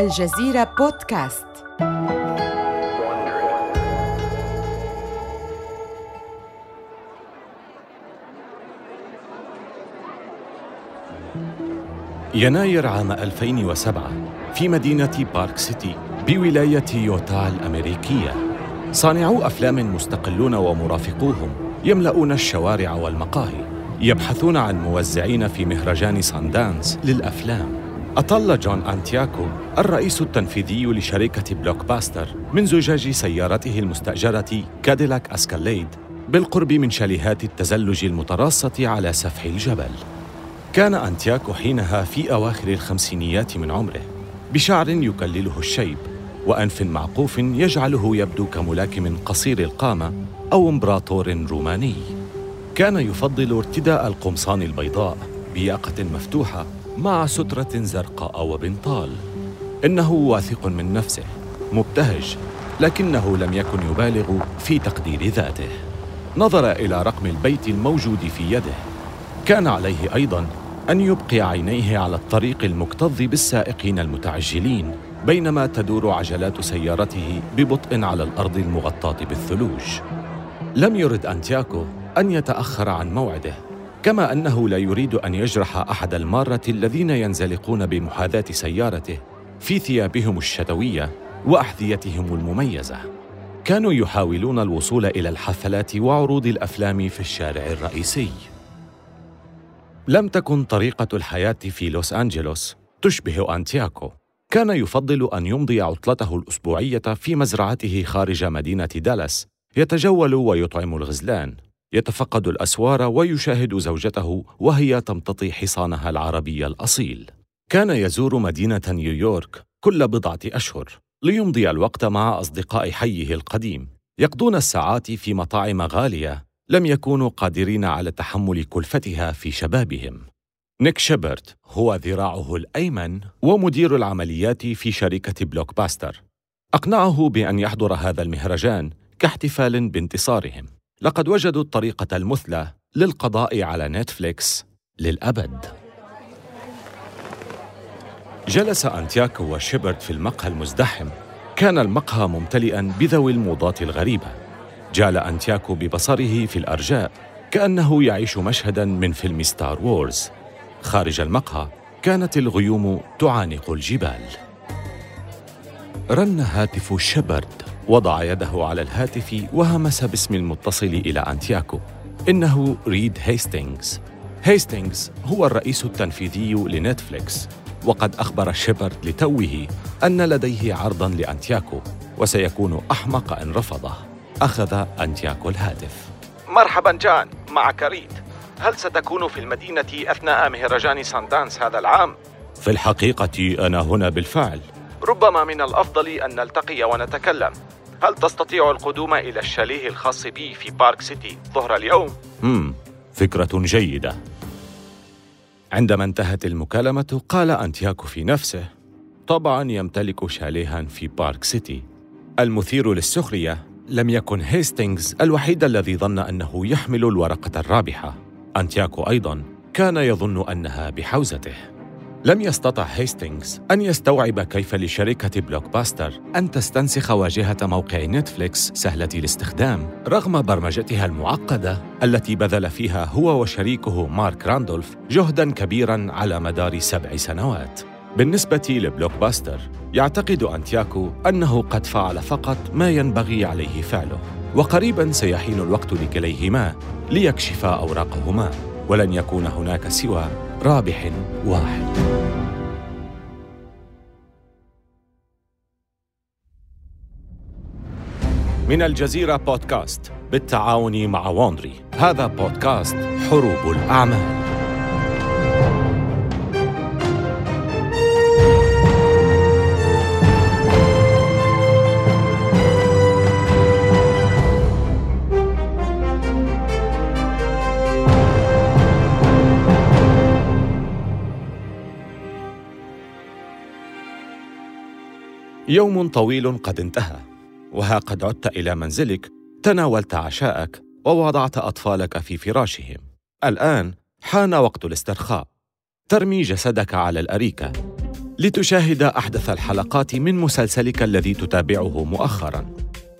الجزيرة بودكاست. يناير عام 2007 في مدينة بارك سيتي بولاية يوتا الأمريكية. صانعو أفلام مستقلون ومرافقوهم يملؤون الشوارع والمقاهي يبحثون عن موزعين في مهرجان ساندانس للأفلام. أطل جون أنتياكو الرئيس التنفيذي لشركة بلوك باستر من زجاج سيارته المستأجرة كاديلاك أسكاليد بالقرب من شاليهات التزلج المتراصة على سفح الجبل. كان أنتياكو حينها في أواخر الخمسينيات من عمره بشعر يكلله الشيب وأنف معقوف يجعله يبدو كملاكم قصير القامة أو إمبراطور روماني. كان يفضل ارتداء القمصان البيضاء بياقة مفتوحة مع سترة زرقاء وبنطال إنه واثق من نفسه مبتهج لكنه لم يكن يبالغ في تقدير ذاته. نظر إلى رقم البيت الموجود في يده. كان عليه أيضاً أن يبقي عينيه على الطريق المكتظ بالسائقين المتعجلين بينما تدور عجلات سيارته ببطء على الأرض المغطاة بالثلوج. لم يرد أنتياكو أن يتأخر عن موعده. كما أنه لا يريد أن يجرح أحد المارة الذين ينزلقون بمحاذاة سيارته في ثيابهم الشتوية وأحذيتهم المميزة. كانوا يحاولون الوصول إلى الحفلات وعروض الأفلام في الشارع الرئيسي. لم تكن طريقة الحياة في لوس أنجلوس تشبه أنتياكو. كان يفضل أن يمضي عطلته الأسبوعية في مزرعته خارج مدينة دالاس يتجول ويطعم الغزلان. يتفقد الأسوار ويشاهد زوجته وهي تمتطي حصانها العربي الأصيل. كان يزور مدينة نيويورك كل بضعة أشهر ليمضي الوقت مع أصدقاء حيه القديم. يقضون الساعات في مطاعم غالية لم يكونوا قادرين على تحمل كلفتها في شبابهم. نيك شيبرد هو ذراعه الأيمن ومدير العمليات في شركة بلوك باستر أقنعه بأن يحضر هذا المهرجان كاحتفال بانتصارهم. لقد وجدوا الطريقة المثلى للقضاء على نتفليكس للأبد. جلس أنتياكو وشيبرد في المقهى المزدحم. كان المقهى ممتلئا بذوي الموضات الغريبة. جال أنتياكو ببصره في الأرجاء كأنه يعيش مشهدا من فيلم ستار وورز. خارج المقهى كانت الغيوم تعانق الجبال. رن هاتف شيبرد. وضع يده على الهاتف وهمس باسم المتصل إلى أنتياكو. إنه ريد هيستينغز. هيستينغز هو الرئيس التنفيذي لنتفليكس. وقد أخبر شيبرد لتوه أن لديه عرضا لأنتياكو وسيكون أحمق إن رفضه. أخذ أنتياكو الهاتف. مرحبا جون معك ريد. هل ستكون في المدينة أثناء مهرجان ساندانس هذا العام؟ في الحقيقة أنا هنا بالفعل. ربما من الأفضل أن نلتقي ونتكلم. هل تستطيع القدوم إلى الشاليه الخاص بي في بارك سيتي ظهر اليوم؟ هم فكرة جيدة. عندما انتهت المكالمة قال أنتياكو في نفسه طبعا يمتلك شاليها في بارك سيتي. المثير للسخرية لم يكن هيستينغز الوحيد الذي ظن أنه يحمل الورقة الرابحة. أنتياكو أيضا كان يظن أنها بحوزته. لم يستطع هيستينغز أن يستوعب كيف لشركة بلوك باستر أن تستنسخ واجهة موقع نتفليكس سهلة الاستخدام رغم برمجتها المعقدة التي بذل فيها هو وشريكه مارك راندولف جهدا كبيرا على مدار سبع سنوات. بالنسبة لبلوك باستر يعتقد أنتياكو أنه قد فعل فقط ما ينبغي عليه فعله وقريبا سيحين الوقت لكليهما ليكشفا أوراقهما ولن يكون هناك سوى رابح واحد. من الجزيرة بودكاست بالتعاون مع وونري هذا بودكاست حروب الأعمال. يوم طويل قد انتهى وها قد عدت إلى منزلك تناولت عشاءك ووضعت أطفالك في فراشهم الآن حان وقت الاسترخاء ترمي جسدك على الأريكة لتشاهد أحدث الحلقات من مسلسلك الذي تتابعه مؤخراً.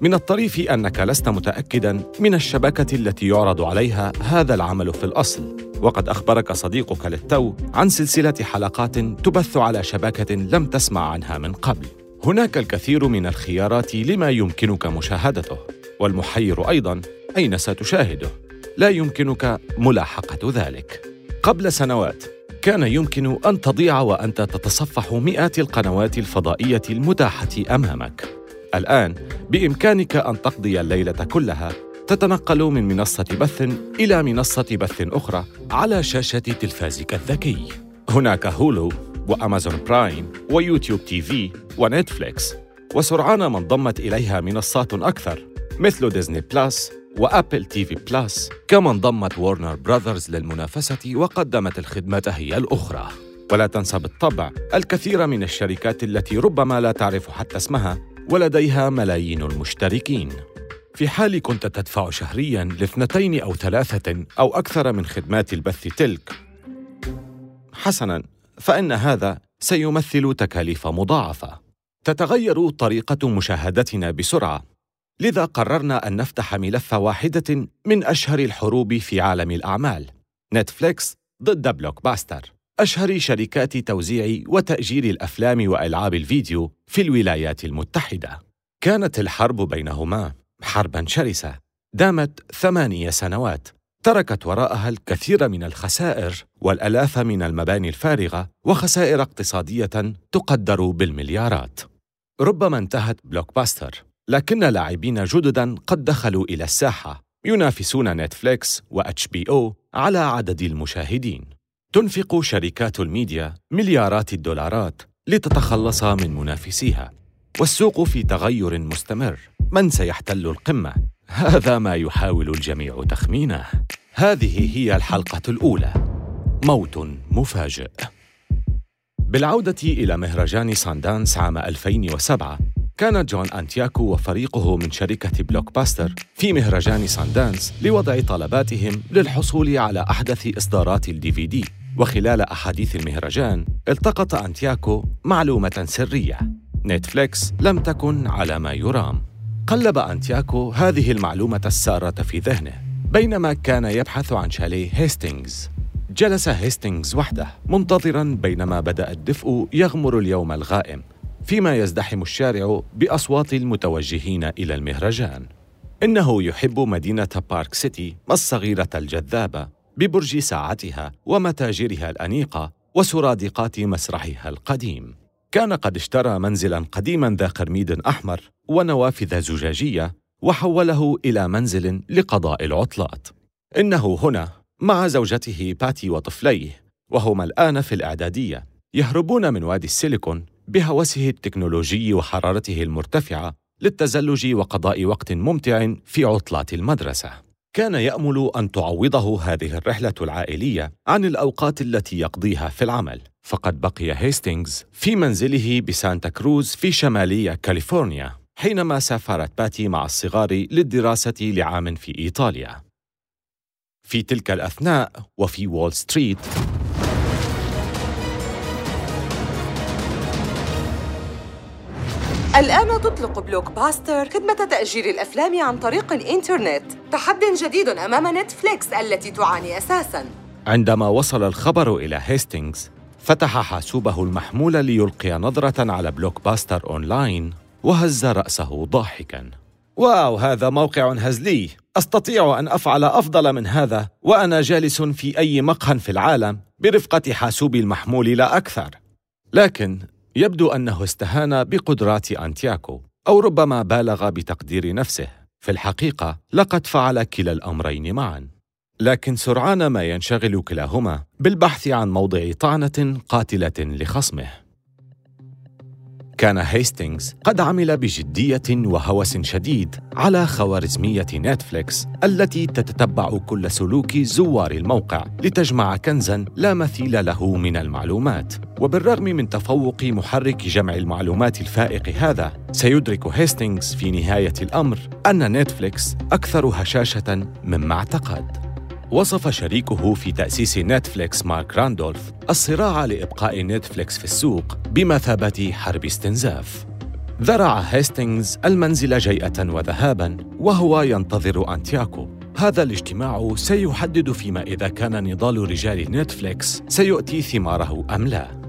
من الطريف أنك لست متأكداً من الشبكة التي يعرض عليها هذا العمل في الأصل، وقد أخبرك صديقك للتو عن سلسلة حلقات تبث على شبكة لم تسمع عنها من قبل. هناك الكثير من الخيارات لما يمكنك مشاهدته، والمحير أيضاً أين ستشاهده؟ لا يمكنك ملاحقة ذلك. قبل سنوات كان يمكن أن تضيع وأنت تتصفح مئات القنوات الفضائية المتاحة أمامك الآن بإمكانك أن تقضي الليلة كلها تتنقل من منصة بث إلى منصة بث أخرى على شاشة تلفازك الذكي هناك هولو وأمازون برايم ويوتيوب تي في ونتفليكس. وسرعان ما انضمت إليها منصات أكثر مثل ديزني بلاس وأبل تي في بلاس. كما انضمت وورنر براذرز للمنافسة وقدمت الخدمة هي الأخرى. ولا تنسى بالطبع الكثير من الشركات التي ربما لا تعرف حتى اسمها ولديها ملايين المشتركين. في حال كنت تدفع شهريا لاثنتين أو ثلاثة أو أكثر من خدمات البث تلك حسنا. فإن هذا سيمثل تكاليف مضاعفة. تتغير طريقة مشاهدتنا بسرعة. لذا قررنا أن نفتح ملف واحدة من أشهر الحروب في عالم الأعمال. نتفليكس ضد بلوك باستر أشهر شركات توزيع وتأجير الأفلام وألعاب الفيديو في الولايات المتحدة. كانت الحرب بينهما حربا شرسة. دامت ثمانية سنوات. تركت وراءها الكثير من الخسائر والألاف من المباني الفارغة وخسائر اقتصادية تقدر بالمليارات. ربما انتهت بلوك باستر لكن لاعبين جددا قد دخلوا إلى الساحة ينافسون نتفليكس واتش بي أو على عدد المشاهدين. تنفق شركات الميديا مليارات الدولارات لتتخلص من منافسيها والسوق في تغير مستمر. من سيحتل القمة؟ هذا ما يحاول الجميع تخمينه. هذه هي الحلقة الأولى. موت مفاجئ. بالعودة إلى مهرجان ساندانس عام 2007 كان جون أنتياكو وفريقه من شركة بلوك باستر في مهرجان ساندانس لوضع طلباتهم للحصول على أحدث إصدارات الدي في دي وخلال أحاديث المهرجان التقط أنتياكو معلومة سرية. نتفليكس لم تكن على ما يرام. قلب أنتياكو هذه المعلومة السارة في ذهنه بينما كان يبحث عن شاليه هيستينغز. جلس هيستينغز وحده منتظرا بينما بدأ الدفء يغمر اليوم الغائم فيما يزدحم الشارع بأصوات المتوجهين إلى المهرجان. إنه يحب مدينة بارك سيتي الصغيرة الجذابة ببرج ساعتها ومتاجرها الأنيقة وسرادقات مسرحها القديم. كان قد اشترى منزلا قديما ذا قرميد أحمر ونوافذ زجاجية وحوله إلى منزل لقضاء العطلات. إنه هنا مع زوجته باتي وطفليه وهما الآن في الإعدادية يهربون من وادي السيليكون بهوسه التكنولوجي وحرارته المرتفعة للتزلج وقضاء وقت ممتع في عطلات المدرسة. كان يأمل أن تعوضه هذه الرحلة العائلية عن الأوقات التي يقضيها في العمل. فقد بقي هيستينغز في منزله بسانتا كروز في شمالي كاليفورنيا. حينما سافرت باتي مع الصغار للدراسة لعام في إيطاليا. في تلك الأثناء وفي وول ستريت. الآن تطلق بلوك باستر خدمة تأجير الأفلام عن طريق الإنترنت. تحد جديد أمام نتفليكس التي تعاني أساساً. عندما وصل الخبر إلى هيستينغز فتح حاسوبه المحمول ليلقي نظرة على بلوك باستر أونلاين. وهز رأسه ضاحكاً. واو هذا موقع هزلي. أستطيع أن أفعل أفضل من هذا وأنا جالس في أي مقهى في العالم برفقة حاسوبي المحمول لا أكثر. لكن يبدو أنه استهان بقدرات أنتياكو أو ربما بالغ بتقدير نفسه. في الحقيقة لقد فعل كلا الأمرين معا. لكن سرعان ما ينشغل كلاهما بالبحث عن موضع طعنة قاتلة لخصمه. كان هيستينغز قد عمل بجدية وهوس شديد على خوارزمية نتفليكس التي تتتبع كل سلوك زوار الموقع لتجمع كنزا لا مثيل له من المعلومات. وبالرغم من تفوق محرك جمع المعلومات الفائق هذا سيدرك هيستينغز في نهاية الأمر أن نتفليكس أكثر هشاشة مما اعتقد. وصف شريكه في تأسيس نتفليكس مارك راندولف الصراع لإبقاء نتفليكس في السوق بمثابة حرب استنزاف. ذرع هيستينغز المنزل جيئة وذهابا وهو ينتظر أنتياكو. هذا الاجتماع سيحدد فيما إذا كان نضال رجال نتفليكس سيؤتي ثماره أم لا.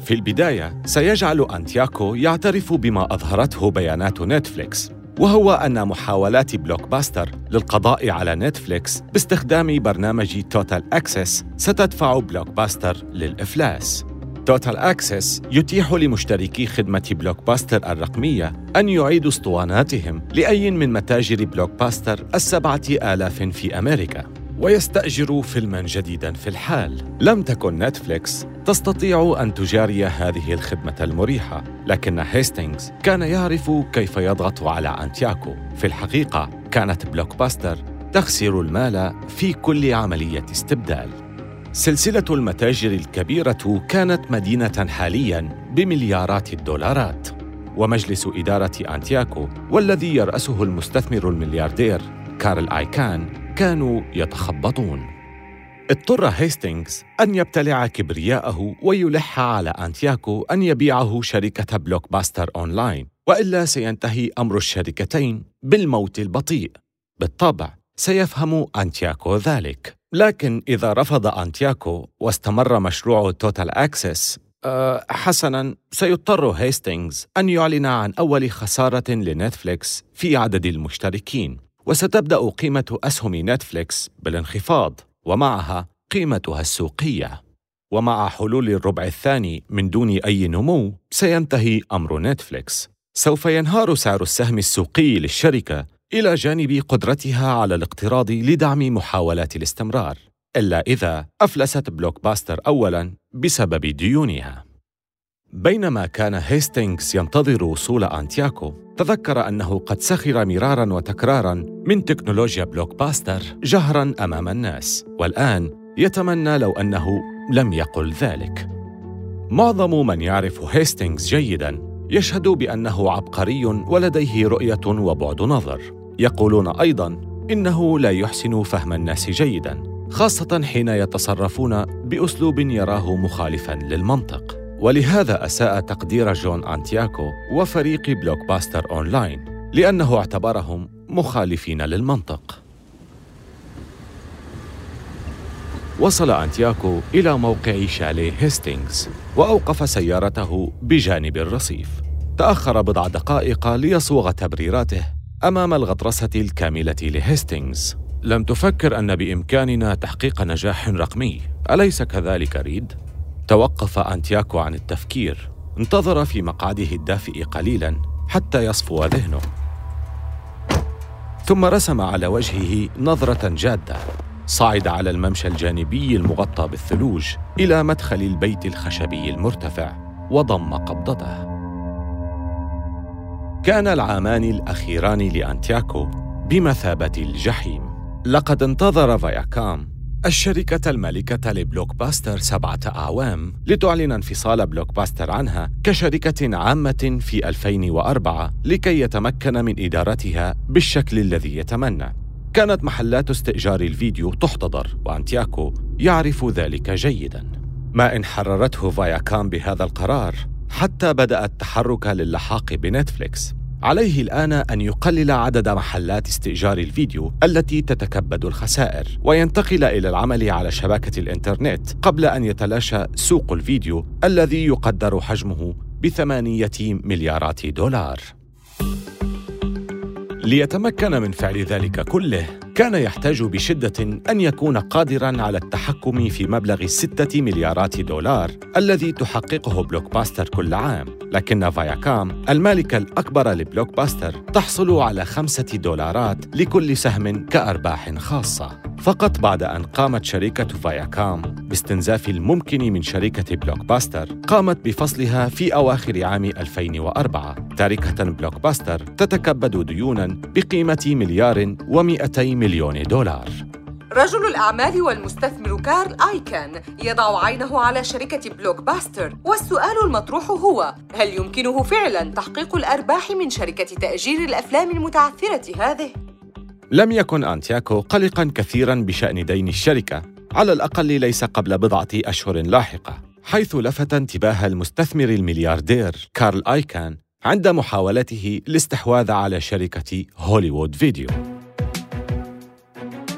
في البداية سيجعل أنتياكو يعترف بما أظهرته بيانات نتفليكس. وهو أن محاولات بلوك باستر للقضاء على نتفليكس باستخدام برنامج توتال أكسس ستدفع بلوك باستر للإفلاس. توتال أكسس يتيح لمشتركي خدمة بلوك باستر الرقمية أن يعيدوا اسطواناتهم لأي من متاجر بلوك باستر السبعة آلاف في أمريكا. ويستأجروا فيلما جديدا في الحال. لم تكن نتفليكس تستطيع أن تجاري هذه الخدمة المريحة لكن هيستينغز كان يعرف كيف يضغط على أنتياكو. في الحقيقة كانت بلوك باستر تخسر المال في كل عملية استبدال. سلسلة المتاجر الكبيرة كانت مدينة حالياً بمليارات الدولارات. ومجلس إدارة أنتياكو والذي يرأسه المستثمر الملياردير كارل آيكان كانوا يتخبطون. اضطر هيستينغز أن يبتلع كبرياءه ويلح على أنتياكو أن يبيعه شركة بلوك باستر أونلاين وإلا سينتهي أمر الشركتين بالموت البطيء. بالطبع سيفهم أنتياكو ذلك. لكن إذا رفض أنتياكو واستمر مشروع توتال أكسس أه حسنا سيضطر هيستينغز أن يعلن عن أول خسارة لنتفليكس في عدد المشتركين. وستبدأ قيمة أسهم نتفليكس بالانخفاض ومعها قيمتها السوقية. ومع حلول الربع الثاني من دون أي نمو سينتهي أمر نتفليكس. سوف ينهار سعر السهم السوقي للشركة إلى جانب قدرتها على الاقتراض لدعم محاولات الاستمرار إلا إذا أفلست بلوك باستر أولاً بسبب ديونها. بينما كان هيستينغز ينتظر وصول أنتياكو تذكر أنه قد سخر مرارا وتكرارا من تكنولوجيا بلوك باستر جهرا أمام الناس والآن يتمنى لو أنه لم يقل ذلك. معظم من يعرف هيستينغز جيدا يشهد بأنه عبقري ولديه رؤية وبعد نظر. يقولون أيضا إنه لا يحسن فهم الناس جيدا خاصة حين يتصرفون بأسلوب يراه مخالفا للمنطق. ولهذا أساء تقدير جون أنتياكو وفريق بلوك باستر أونلاين لأنه اعتبرهم مخالفين للمنطق. وصل أنتياكو إلى موقع شاليه هيستينغز وأوقف سيارته بجانب الرصيف. تأخر بضع دقائق ليصوغ تبريراته أمام الغطرسة الكاملة لهيستينغز. لم تفكر أن بإمكاننا تحقيق نجاح رقمي أليس كذلك ريد؟ توقف أنتياكو عن التفكير. انتظر في مقعده الدافئ قليلا حتى يصفو ذهنه. ثم رسم على وجهه نظرة جادة. صعد على الممشى الجانبي المغطى بالثلوج إلى مدخل البيت الخشبي المرتفع وضم قبضته. كان العامان الأخيران لأنتياكو بمثابة الجحيم. لقد انتظر فياكام. الشركة المالكة لبلوك باستر سبعة أعوام لتعلن انفصال بلوك باستر عنها كشركة عامة في 2004 لكي يتمكن من إدارتها بالشكل الذي يتمنى. كانت محلات استئجار الفيديو تحتضر وأنتياكو يعرف ذلك جيدا. ما إن حررته فاياكام بهذا القرار حتى بدأ التحرك للحاق بنتفليكس عليه الآن أن يقلل عدد محلات استئجار الفيديو التي تتكبد الخسائر وينتقل إلى العمل على شبكة الإنترنت قبل أن يتلاشى سوق الفيديو الذي يقدر حجمه بثمانية مليارات دولار. ليتمكن من فعل ذلك كله كان يحتاج بشدة أن يكون قادراً على التحكم في مبلغ ستة مليارات دولار الذي تحققه بلوك باستر كل عام. لكن فاياكام المالكة الأكبر لبلوك باستر تحصل على خمسة دولارات لكل سهم كأرباح خاصة. فقط بعد أن قامت شركة فاياكام باستنزاف الممكن من شركة بلوك باستر قامت بفصلها في أواخر عام 2004 تاركة بلوك باستر تتكبد ديوناً بقيمة مليار ومئتي مليون دولار رجل الأعمال والمستثمر كارل آيكان يضع عينه على شركة بلوك باستر والسؤال المطروح هو هل يمكنه فعلاً تحقيق الأرباح من شركة تأجير الأفلام المتعثرة هذه؟ لم يكن أنتياكو قلقا كثيرا بشأن دين الشركة. على الأقل ليس قبل بضعة أشهر لاحقة حيث لفت انتباه المستثمر الملياردير كارل آيكان عند محاولته الاستحواذ على شركة هوليوود فيديو.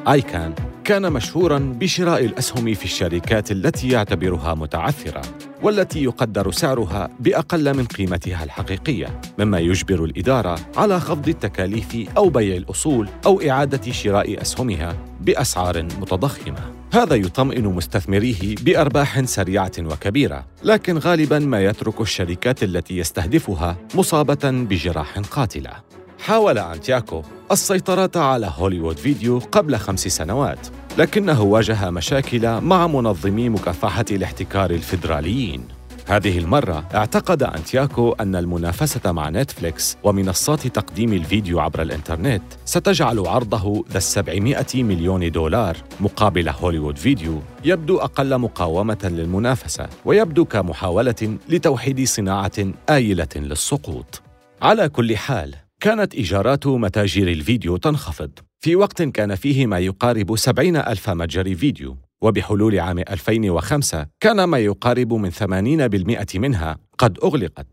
آيكان كان مشهورا بشراء الأسهم في الشركات التي يعتبرها متعثرة والتي يقدر سعرها بأقل من قيمتها الحقيقية مما يجبر الإدارة على خفض التكاليف أو بيع الأصول أو إعادة شراء أسهمها بأسعار متضخمة. هذا يطمئن مستثمريه بأرباح سريعة وكبيرة لكن غالبا ما يترك الشركات التي يستهدفها مصابة بجراح قاتلة. حاول أنتياكو السيطرة على هوليوود فيديو قبل خمس سنوات لكنه واجه مشاكل مع منظمي مكافحة الاحتكار الفيدراليين. هذه المرة اعتقد أنتياكو أن المنافسة مع نتفليكس ومنصات تقديم الفيديو عبر الإنترنت ستجعل عرضه ذا السبعمائة مليون دولار مقابل هوليوود فيديو يبدو أقل مقاومة للمنافسة ويبدو كمحاولة لتوحيد صناعة آيلة للسقوط. على كل حال كانت إيجارات متاجر الفيديو تنخفض. في وقت كان فيه ما يقارب سبعين ألف متجر فيديو وبحلول عام 2005 كان ما يقارب من 80% منها قد أغلقت.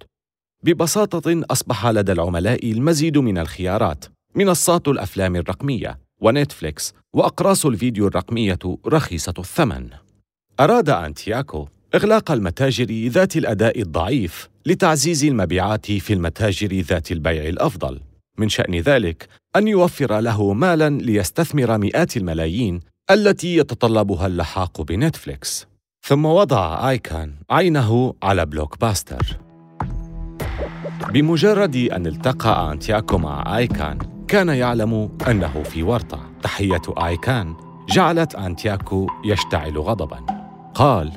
ببساطة أصبح لدى العملاء المزيد من الخيارات منصات الأفلام الرقمية ونتفليكس وأقراص الفيديو الرقمية رخيصة الثمن. أراد أنتياكو إغلاق المتاجر ذات الأداء الضعيف لتعزيز المبيعات في المتاجر ذات البيع الأفضل. من شأن ذلك أن يوفر له مالاً ليستثمر مئات الملايين التي يتطلبها اللحاق بنتفليكس. ثم وضع آيكان عينه على بلوك باستر بمجرد أن التقى أنتياكو مع آيكان كان يعلم أنه في ورطة. تحية آيكان جعلت أنتياكو يشتعل غضباً. قال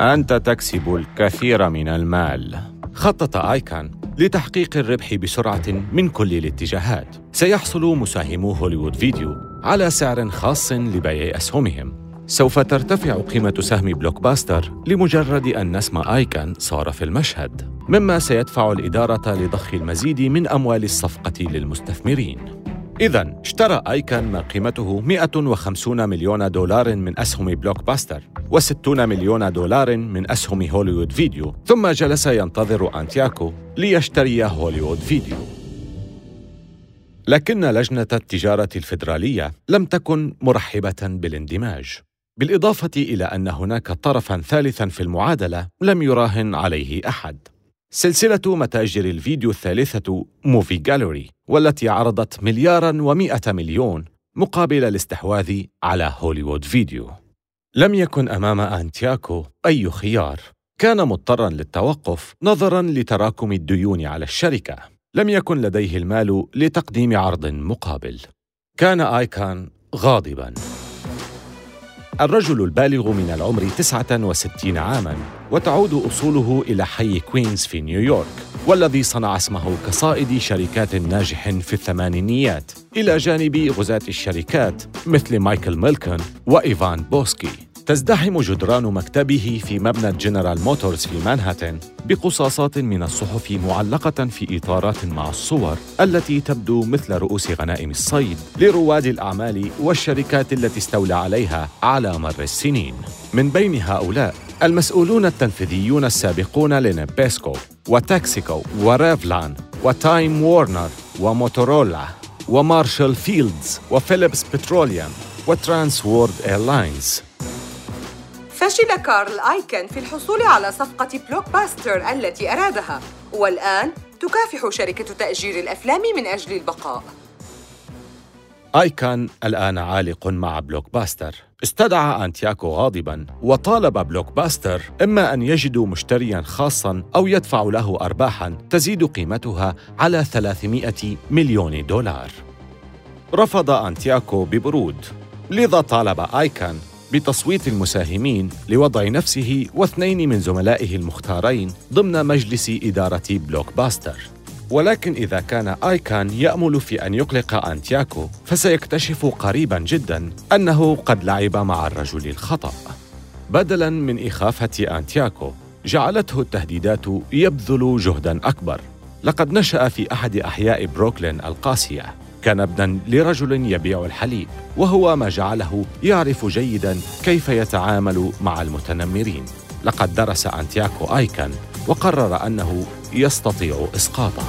أنت تكسب الكثير من المال. خطط آيكان لتحقيق الربح بسرعة من كل الاتجاهات. سيحصل مساهمو هوليوود فيديو على سعر خاص لبيع أسهمهم. سوف ترتفع قيمة سهم بلوك باستر لمجرد أن اسم آيكان صار في المشهد مما سيدفع الإدارة لضخ المزيد من أموال الصفقة للمستثمرين. إذاً اشترى آيكان ما قيمته 150 مليون دولار من أسهم بلوك باستر و60 مليون دولار من أسهم هوليوود فيديو ثم جلس ينتظر أنتياكو ليشتري هوليوود فيديو. لكن لجنة التجارة الفيدرالية لم تكن مرحبة بالاندماج. بالإضافة إلى أن هناك طرفاً ثالثاً في المعادلة لم يراهن عليه أحد. سلسلة متاجر الفيديو الثالثة موفي جالوري والتي عرضت ملياراً ومئة مليون مقابل الاستحواذ على هوليوود فيديو. لم يكن أمام أنتياكو أي خيار. كان مضطرا للتوقف نظرا لتراكم الديون على الشركة. لم يكن لديه المال لتقديم عرض مقابل. كان آيكان غاضبا. الرجل البالغ من العمر 69 عاماً وتعود أصوله إلى حي كوينز في نيويورك. والذي صنع اسمه كصائد شركات ناجح في الثمانينيات. إلى جانب غزاة الشركات مثل مايكل ميلكن وإيفان بوسكي. تزدحم جدران مكتبه في مبنى جنرال موتورز في مانهاتن بقصاصات من الصحف معلقة في إطارات مع الصور التي تبدو مثل رؤوس غنائم الصيد لرواد الأعمال والشركات التي استولى عليها على مر السنين. من بين هؤلاء المسؤولون التنفيذيون السابقون لنبيسكو وتكساكو وريفلون وتايم وورنر وموتورولا ومارشال فيلدز وفيليبس بتروليوم وترانس وورلد إيرلاينز فشل كارل آيكان في الحصول على صفقة بلوك باستر التي أرادها. والآن تكافح شركة تأجير الأفلام من أجل البقاء. آيكان الآن عالق مع بلوك باستر استدعى أنتياكو غاضبا وطالب بلوك باستر إما أن يجدوا مشتريا خاصا أو يدفع له أرباحا تزيد قيمتها على 300 مليون دولار. رفض أنتياكو ببرود. لذا طالب آيكان بتصويت المساهمين لوضع نفسه واثنين من زملائه المختارين ضمن مجلس إدارة بلوك باستر ولكن إذا كان آيكان يأمل في أن يقلق أنتياكو فسيكتشف قريبا جدا أنه قد لعب مع الرجل الخطأ. بدلا من إخافة أنتياكو جعلته التهديدات يبذل جهدا أكبر. لقد نشأ في أحد أحياء بروكلين القاسية. كان ابنا لرجل يبيع الحليب وهو ما جعله يعرف جيدا كيف يتعامل مع المتنمرين. لقد درس أنتياكو آيكان وقرر أنه يستطيع إسقاطه.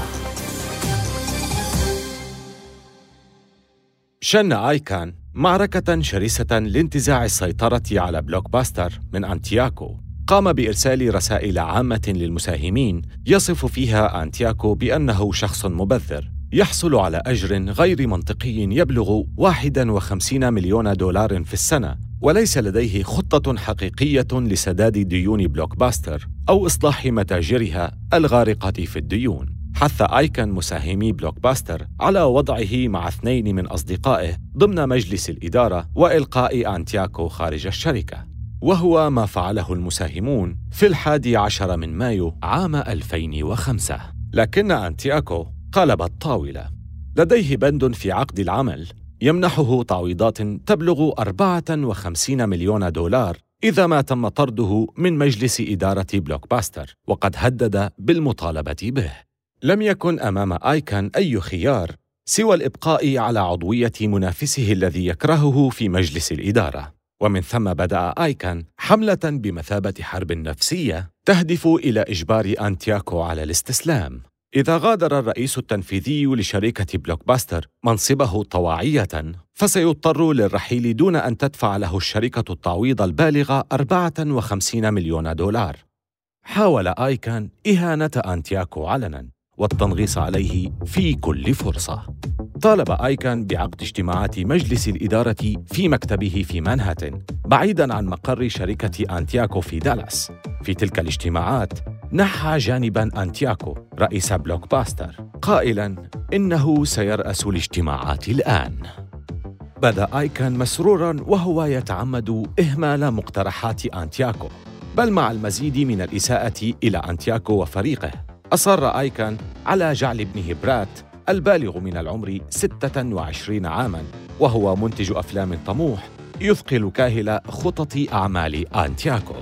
شن آيكان معركة شرسة لانتزاع السيطرة على بلوك باستر من أنتياكو. قام بإرسال رسائل عامة للمساهمين يصف فيها أنتياكو بأنه شخص مبذر. يحصل على أجر غير منطقي يبلغ 51 مليون دولار في السنة وليس لديه خطة حقيقية لسداد ديون بلوك باستر أو إصلاح متاجرها الغارقة في الديون. حث آيكان مساهمي بلوك باستر على وضعه مع اثنين من أصدقائه ضمن مجلس الإدارة وإلقاء أنتياكو خارج الشركة. وهو ما فعله المساهمون في الحادي عشر من مايو عام 2005 لكن أنتياكو قلب الطاولة لديه بند في عقد العمل. يمنحه تعويضات تبلغ 54 مليون دولار إذا ما تم طرده من مجلس إدارة بلوك باستر وقد هدد بالمطالبة به. لم يكن أمام آيكان أي خيار سوى الإبقاء على عضوية منافسه الذي يكرهه في مجلس الإدارة. ومن ثم بدأ آيكان حملة بمثابة حرب نفسية تهدف إلى إجبار أنتياكو على الاستسلام. إذا غادر الرئيس التنفيذي لشركة بلوك باستر منصبه طواعية فسيضطر للرحيل دون أن تدفع له الشركة التعويض البالغ 54 مليون دولار. حاول آيكان إهانة أنتياكو علناً. والتنغيص عليه في كل فرصة. طالب آيكان بعقد اجتماعات مجلس الإدارة في مكتبه في مانهاتن بعيداً عن مقر شركة أنتياكو في دالاس. في تلك الاجتماعات نحى جانبا أنتياكو رئيس بلوك باستر قائلا إنه سيرأس الاجتماعات الآن. بدا آيكان مسرورا وهو يتعمد إهمال مقترحات أنتياكو بل مع المزيد من الإساءة إلى أنتياكو وفريقه. أصر آيكان على جعل ابنه بريت البالغ من العمر 26 عاماً وهو منتج أفلام طموح يثقل كاهل خطط أعمال أنتياكو.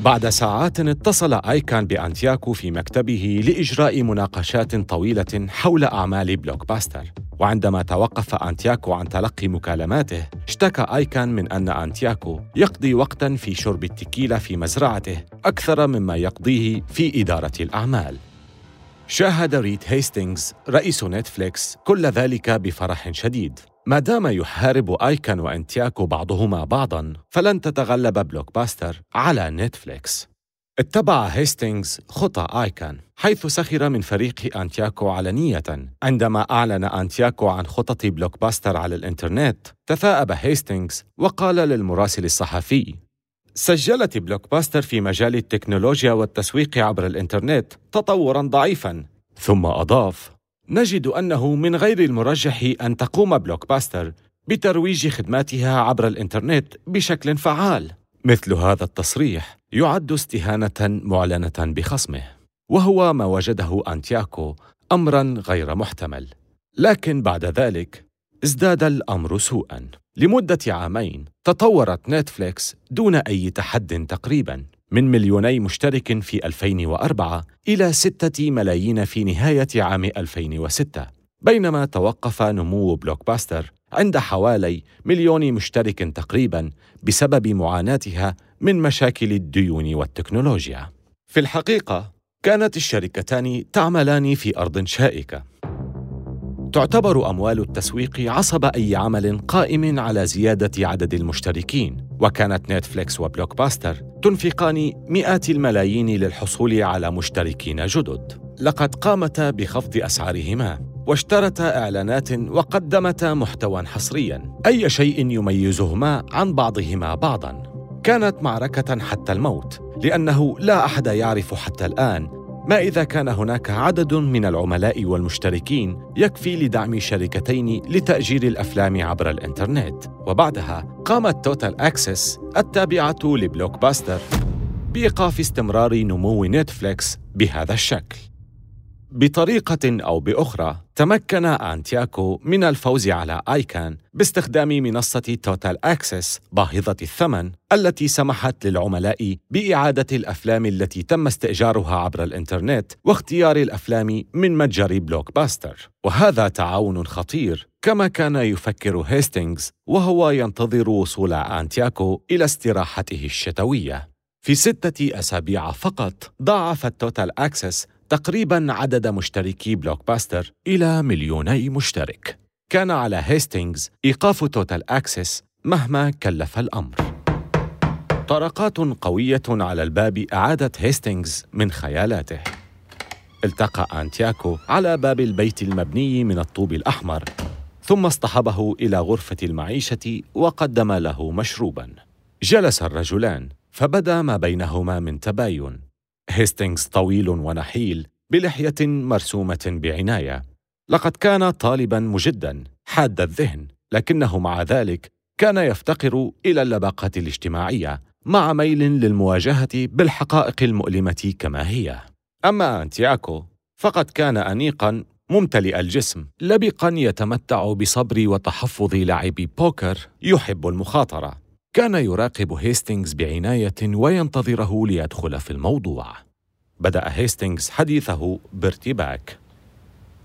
بعد ساعات اتصل آيكان بأنتياكو في مكتبه لإجراء مناقشات طويلة حول أعمال بلوك باستر وعندما توقف أنتياكو عن تلقي مكالماته اشتكى آيكان من أن أنتياكو يقضي وقتا في شرب التكيلا في مزرعته أكثر مما يقضيه في إدارة الأعمال. شاهد ريد هيستينغز رئيس نتفليكس كل ذلك بفرح شديد. ما دام يحارب آيكان وأنتياكو بعضهما بعضا فلن تتغلب بلوك باستر على نتفليكس. اتبع هيستينغز خطى آيكان حيث سخر من فريق أنتياكو علنا. عندما أعلن أنتياكو عن خطط بلوك باستر على الإنترنت تثاءب هيستينغز وقال للمراسل الصحفي سجلت بلوك باستر في مجال التكنولوجيا والتسويق عبر الإنترنت تطورا ضعيفا. ثم أضاف نجد أنه من غير المرجح أن تقوم بلوك باستر بترويج خدماتها عبر الإنترنت بشكل فعال. مثل هذا التصريح يعد استهانة معلنة بخصمه وهو ما وجده أنتياكو أمرا غير محتمل. لكن بعد ذلك ازداد الأمر سوءا. لمدة عامين تطورت نتفليكس دون أي تحد تقريبا من مليوني مشترك في 2004 إلى 6 ملايين في نهاية عام 2006 بينما توقف نمو بلوك باستر عند حوالي مليون مشترك تقريبا بسبب معاناتها من مشاكل الديون والتكنولوجيا. في الحقيقة كانت الشركتان تعملان في أرض شائكة. تعتبر أموال التسويق عصب أي عمل قائم على زيادة عدد المشتركين. وكانت نتفليكس وبلوك باستر تنفقان مئات الملايين للحصول على مشتركين جدد. لقد قامتا بخفض أسعارهما واشترتا إعلانات وقدمتا محتوى حصريا. أي شيء يميزهما عن بعضهما بعضا. كانت معركة حتى الموت لأنه لا أحد يعرف حتى الآن ما إذا كان هناك عدد من العملاء والمشتركين يكفي لدعم شركتين لتأجير الأفلام عبر الإنترنت. وبعدها قامت توتال أكسس التابعة لبلوك باستر بإيقاف استمرار نمو نتفليكس بهذا الشكل. بطريقة أو بأخرى تمكن أنتياكو من الفوز على آيكان باستخدام منصة توتال أكسس باهظة الثمن التي سمحت للعملاء بإعادة الأفلام التي تم استئجارها عبر الإنترنت واختيار الأفلام من متجر بلوك باستر وهذا تعاون خطير كما كان يفكر هيستينغز وهو ينتظر وصول أنتياكو إلى استراحته الشتوية. في ستة أسابيع فقط ضاعفت توتال أكسس تقريبا عدد مشتركي بلوك باستر إلى مليوني مشترك. كان على هيستينغز إيقاف توتال أكسس مهما كلف الأمر. طرقات قوية على الباب أعادت هيستينغز من خيالاته. التقى أنتياكو على باب البيت المبني من الطوب الأحمر ثم اصطحبه إلى غرفة المعيشة وقدم له مشروبا. جلس الرجلان فبدا ما بينهما من تباين. هيستينغز طويل ونحيل بلحية مرسومة بعناية. لقد كان طالبا مجدا حاد الذهن لكنه مع ذلك كان يفتقر إلى اللباقة الاجتماعية مع ميل للمواجهة بالحقائق المؤلمة كما هي. أما أنتياكو فقد كان أنيقا ممتلئ الجسم لبقا يتمتع بصبر وتحفظ لاعب بوكر يحب المخاطرة. كان يراقب هيستينغز بعناية وينتظره ليدخل في الموضوع. بدأ هيستينغز حديثه بارتباك.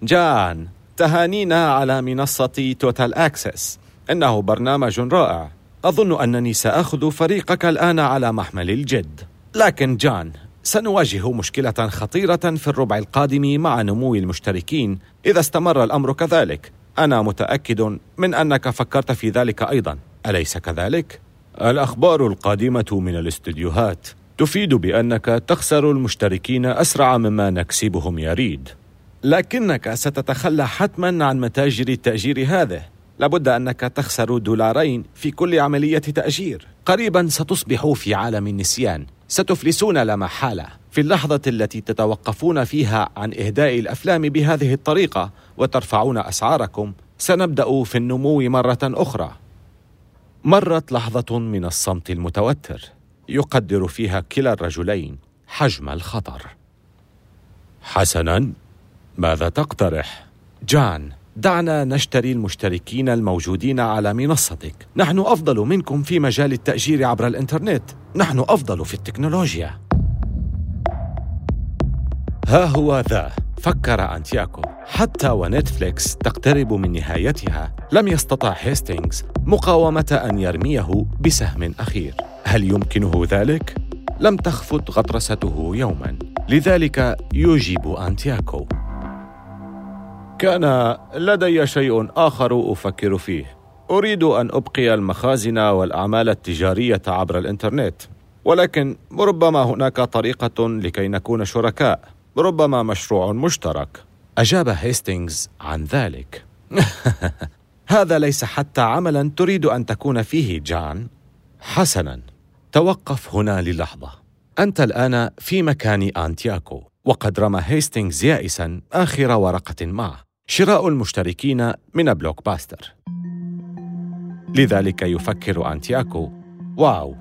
جان، تهانينا على منصة توتال أكسس. إنه برنامج رائع. أظن أنني سآخذ فريقك الآن على محمل الجد. لكن جان، سنواجه مشكلة خطيرة في الربع القادم مع نمو المشتركين إذا استمر الأمر كذلك. أنا متأكد من أنك فكرت في ذلك أيضا، أليس كذلك؟ الأخبار القادمة من الاستديوهات تفيد بأنك تخسر المشتركين أسرع مما نكسبهم يريد. لكنك ستتخلى حتما عن متاجر التأجير هذه. لابد أنك تخسر دولارين في كل عملية تأجير. قريبا ستصبح في عالم النسيان. ستفلسون لا محالة. في اللحظة التي تتوقفون فيها عن إهداء الأفلام بهذه الطريقة وترفعون أسعاركم سنبدأ في النمو مرة أخرى. مرت لحظة من الصمت المتوتر يقدر فيها كلا الرجلين حجم الخطر. حسنا، ماذا تقترح؟ جان، دعنا نشتري المشتركين الموجودين على منصتك. نحن أفضل منكم في مجال التأجير عبر الإنترنت. نحن أفضل في التكنولوجيا. ها هو ذا فكر أنتياكو. حتى ونتفليكس تقترب من نهايتها لم يستطع هيستينغز مقاومة أن يرميه بسهم أخير. هل يمكنه ذلك؟ لم تخفت غطرسته يوما. لذلك يجيب أنتياكو. كان لدي شيء آخر أفكر فيه. أريد أن أبقي المخازن والأعمال التجارية عبر الإنترنت. ولكن ربما هناك طريقة لكي نكون شركاء. ربما مشروع مشترك. أجاب هيستينغز عن ذلك. هذا ليس حتى عملا تريد أن تكون فيه جان. حسنا. توقف هنا للحظة. أنت الآن في مكان أنتياكو وقد رمى هيستينغز يائسا آخر ورقة معه شراء المشتركين من بلوك باستر. لذلك يفكر أنتياكو واو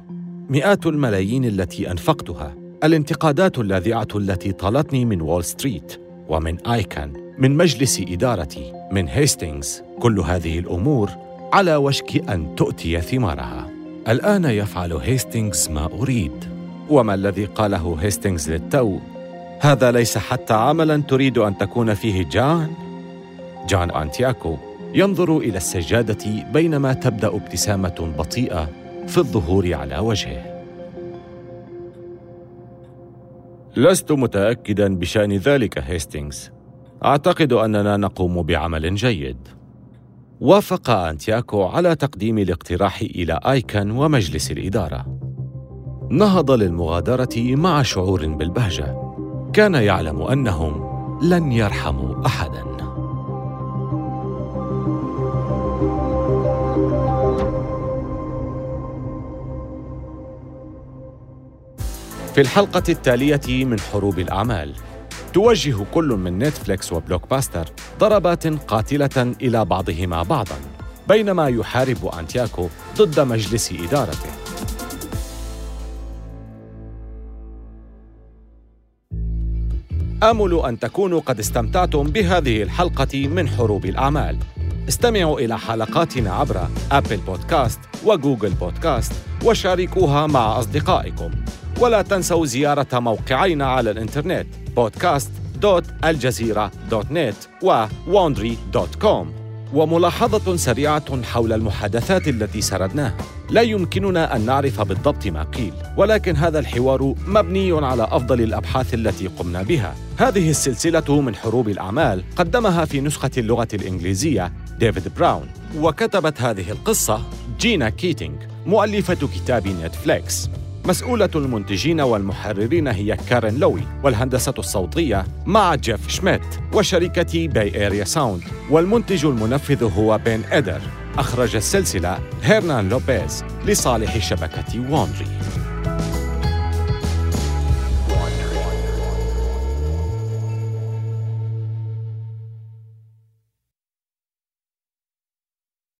مئات الملايين التي أنفقتها. الانتقادات اللاذعة التي طالتني من وول ستريت ومن آيكان من مجلس إدارتي من هيستينغز كل هذه الأمور على وشك أن تؤتي ثمارها. الآن يفعل هيستينغز ما أريد. وما الذي قاله هيستينغز للتو؟ هذا ليس حتى عملا تريد أن تكون فيه جان؟ جان أنتياكو ينظر إلى السجادة بينما تبدأ ابتسامة بطيئة في الظهور على وجهه. لست متأكدا بشأن ذلك هيستينغز. أعتقد أننا نقوم بعمل جيد. وافق أنتياكو على تقديم الاقتراح إلى آيكان ومجلس الإدارة. نهض للمغادرة مع شعور بالبهجة. كان يعلم أنهم لن يرحموا أحداً. في الحلقة التالية من حروب الأعمال. توجه كل من نتفليكس وبلوك باستر ضربات قاتلة إلى بعضهما بعضا بينما يحارب أنتياكو ضد مجلس إدارته. آمل أن تكونوا قد استمتعتم بهذه الحلقة من حروب الأعمال. استمعوا إلى حلقاتنا عبر أبل بودكاست وجوجل بودكاست وشاركوها مع أصدقائكم. ولا تنسوا زيارة موقعينا على الإنترنت podcast.aljazeera.net و wandry.com وملاحظة سريعة حول المحادثات التي سردناها. لا يمكننا أن نعرف بالضبط ما قيل ولكن هذا الحوار مبني على أفضل الأبحاث التي قمنا بها. هذه السلسلة من حروب الأعمال قدمها في نسخة اللغة الإنجليزية ديفيد براون وكتبت هذه القصة جينا كيتينغ مؤلفة كتاب نتفليكس. مسؤولة المنتجين والمحررين هي كارين لوي والهندسة الصوتية مع جيف شميت وشركة باي اريا ساوند والمنتج المنفذ هو بين إدر. أخرج السلسلة هيرنان لوبيز لصالح شبكة وونري